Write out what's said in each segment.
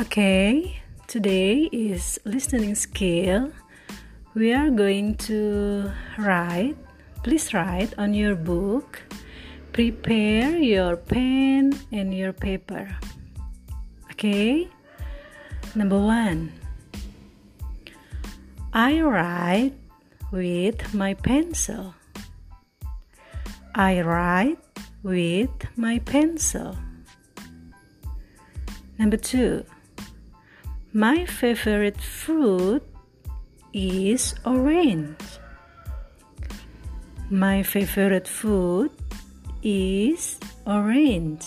Okay, today is listening skill. We are going to write. Please write on your book. Prepare your pen and your paper. Okay, number one. I write with my pencil. I write with my pencil. Number two. My favorite fruit is orange. My favorite food is orange.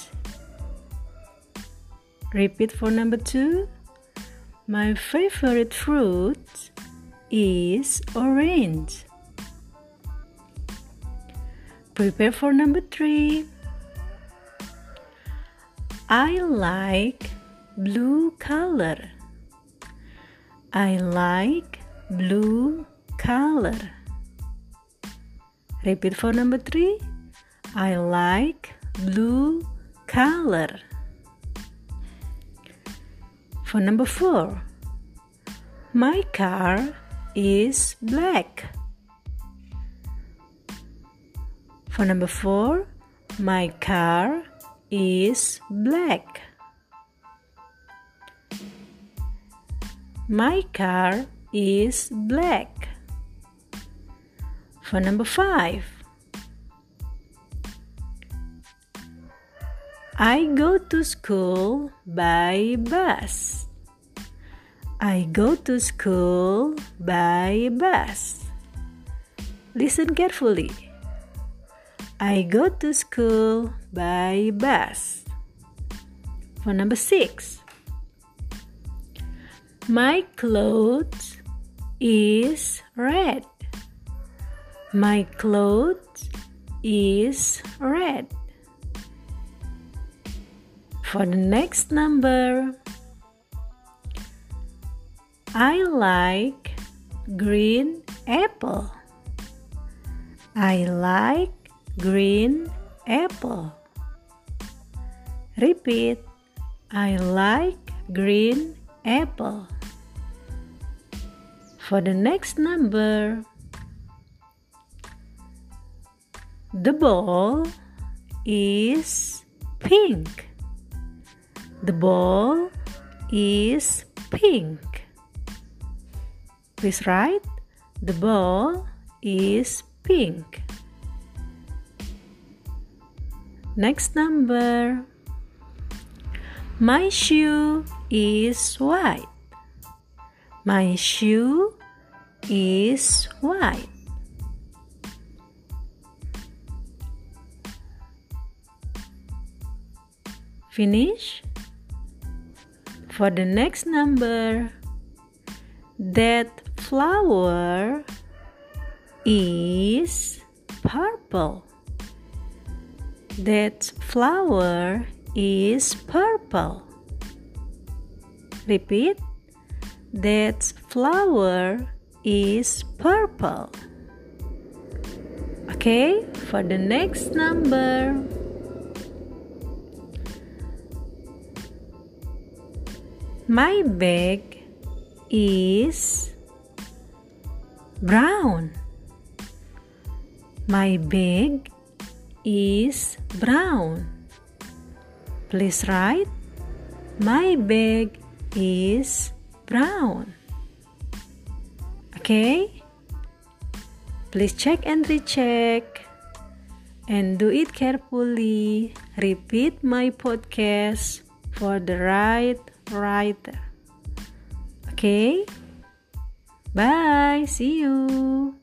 Repeat for number two. My favorite fruit is orange. Prepare for number three. I like blue color. I like blue color. Repeat for number three. I like blue color. For number four, my car is black. For number four, my car is black. My car is black. For number five, I go to school by bus. I go to school by bus. Listen carefully. I go to school by bus. For number six, my clothes is red. My clothes is red. For the next number, I like green apple. I like green apple. Repeat. I like green apple. For the next number, the ball is pink. The ball is pink. Please write the ball is pink. Next number. My shoe is white. My shoe is white. Finish? For the next number, that flower is purple. That flower is purple. Repeat. That flower is purple. Okay, for the next number. My bag is brown. My bag is brown. Please write. My bag is brown. Okay? Please check and recheck and do it carefully. Repeat my podcast for the right writer. Okay? Bye. See you.